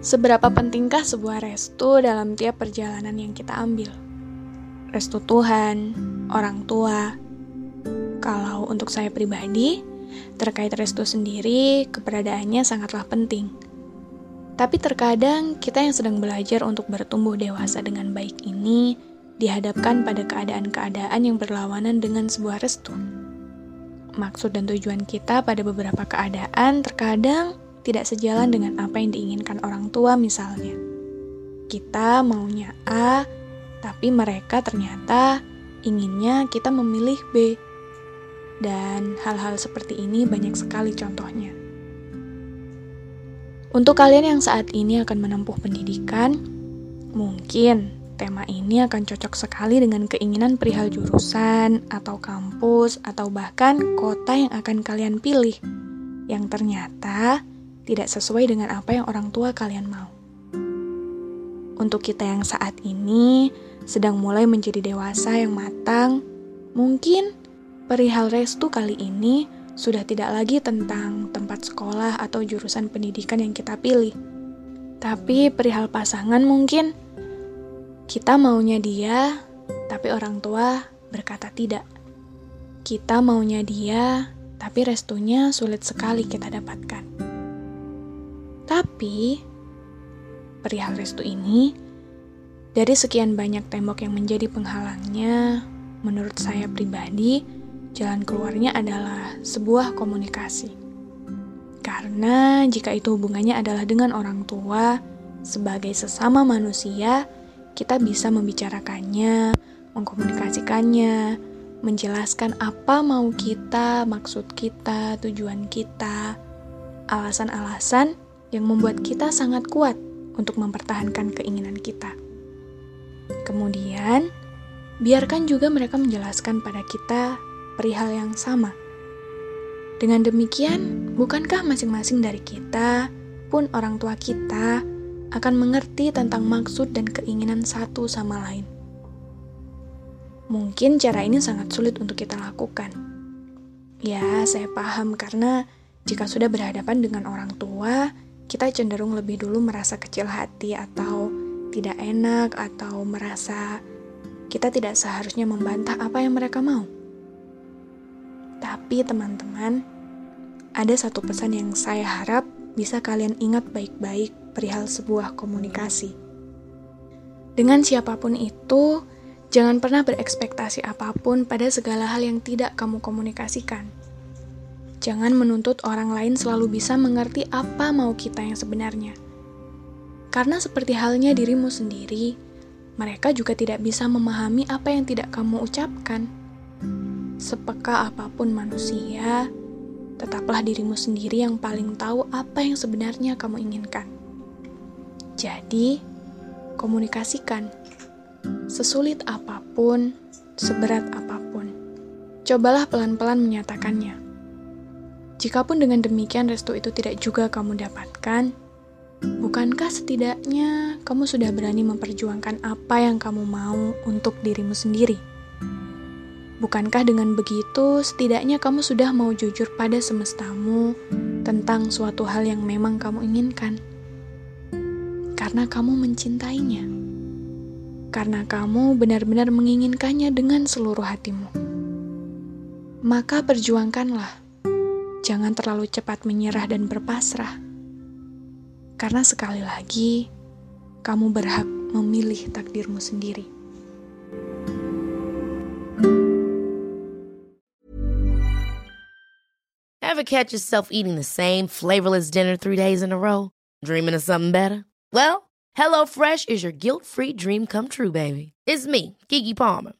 Seberapa pentingkah sebuah restu dalam tiap perjalanan yang kita ambil? Restu Tuhan, orang tua. Kalau untuk saya pribadi, terkait restu sendiri, keberadaannya sangatlah penting. Tapi terkadang kita yang sedang belajar untuk bertumbuh dewasa dengan baik ini dihadapkan pada keadaan-keadaan yang berlawanan dengan sebuah restu. Maksud dan tujuan kita pada beberapa keadaan terkadang tidak sejalan dengan apa yang diinginkan orang tua misalnya. Kita maunya A, tapi mereka ternyata inginnya kita memilih B. Dan hal-hal seperti ini banyak sekali contohnya. Untuk kalian yang saat ini akan menempuh pendidikan, mungkin tema ini akan cocok sekali dengan keinginan perihal jurusan, atau kampus, atau bahkan kota yang akan kalian pilih, yang ternyata tidak sesuai dengan apa yang orang tua kalian mau. Untuk kita yang saat ini sedang mulai menjadi dewasa yang matang, mungkin perihal restu kali ini sudah tidak lagi tentang tempat sekolah atau jurusan pendidikan yang kita pilih. Tapi perihal pasangan mungkin kita maunya dia, tapi orang tua berkata tidak. Kita maunya dia, tapi restunya sulit sekali kita dapatkan. Tapi, perihal restu ini, dari sekian banyak tembok yang menjadi penghalangnya, menurut saya pribadi, jalan keluarnya adalah sebuah komunikasi. Karena jika itu hubungannya adalah dengan orang tua, sebagai sesama manusia, kita bisa membicarakannya, mengkomunikasikannya, menjelaskan apa mau kita, maksud kita, tujuan kita, alasan-alasan yang membuat kita sangat kuat untuk mempertahankan keinginan kita. Kemudian, biarkan juga mereka menjelaskan pada kita perihal yang sama. Dengan demikian, bukankah masing-masing dari kita, pun orang tua kita, akan mengerti tentang maksud dan keinginan satu sama lain? Mungkin cara ini sangat sulit untuk kita lakukan. Ya, saya paham karena jika sudah berhadapan dengan orang tua, kita cenderung lebih dulu merasa kecil hati atau tidak enak atau merasa kita tidak seharusnya membantah apa yang mereka mau. Tapi teman-teman, ada satu pesan yang saya harap bisa kalian ingat baik-baik perihal sebuah komunikasi. Dengan siapa pun itu, jangan pernah berekspektasi apa pun pada segala hal yang tidak kamu komunikasikan. Jangan menuntut orang lain selalu bisa mengerti apa mau kita yang sebenarnya. Karena seperti halnya dirimu sendiri, mereka juga tidak bisa memahami apa yang tidak kamu ucapkan. Sepeka apa pun manusia, tetaplah dirimu sendiri yang paling tahu apa yang sebenarnya kamu inginkan. Jadi, komunikasikan. Sesulit apa pun, seberat apa pun. Cobalah pelan-pelan menyatakannya. Jikapun dengan demikian restu itu tidak juga kamu dapatkan, bukankah setidaknya kamu sudah berani memperjuangkan apa yang kamu mau untuk dirimu sendiri? Bukankah dengan begitu setidaknya kamu sudah mau jujur pada semestamu tentang suatu hal yang memang kamu inginkan? Karena kamu mencintainya. Karena kamu benar-benar menginginkannya dengan seluruh hatimu. Maka perjuangkanlah jangan terlalu cepat menyerah dan berpasrah. Karena sekali lagi, kamu berhak memilih takdirmu sendiri. Ever catch yourself eating the same flavorless dinner three days in a row? Dreaming of something better? Well, HelloFresh is your guilt-free dream come true, baby. It's me, Kiki Palmer.